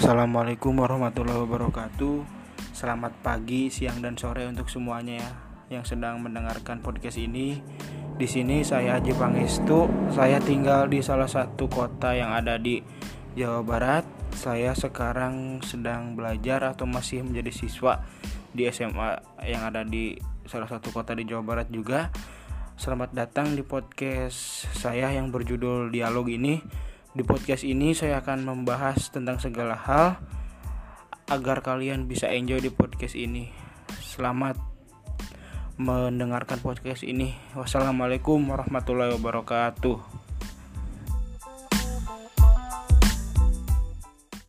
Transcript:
Assalamualaikum warahmatullahi wabarakatuh. Selamat pagi, siang dan sore untuk semuanya ya yang sedang mendengarkan podcast ini. Di sini saya Haji Pangestu. Saya tinggal di salah satu kota yang ada di Jawa Barat. Saya sekarang sedang belajar atau masih menjadi siswa di SMA yang ada di salah satu kota di Jawa Barat juga. Selamat datang di podcast saya yang berjudul Dialog ini. Di podcast ini saya akan membahas tentang segala hal agar kalian bisa enjoy di podcast ini. Selamat mendengarkan podcast ini. Wassalamualaikum warahmatullahi wabarakatuh.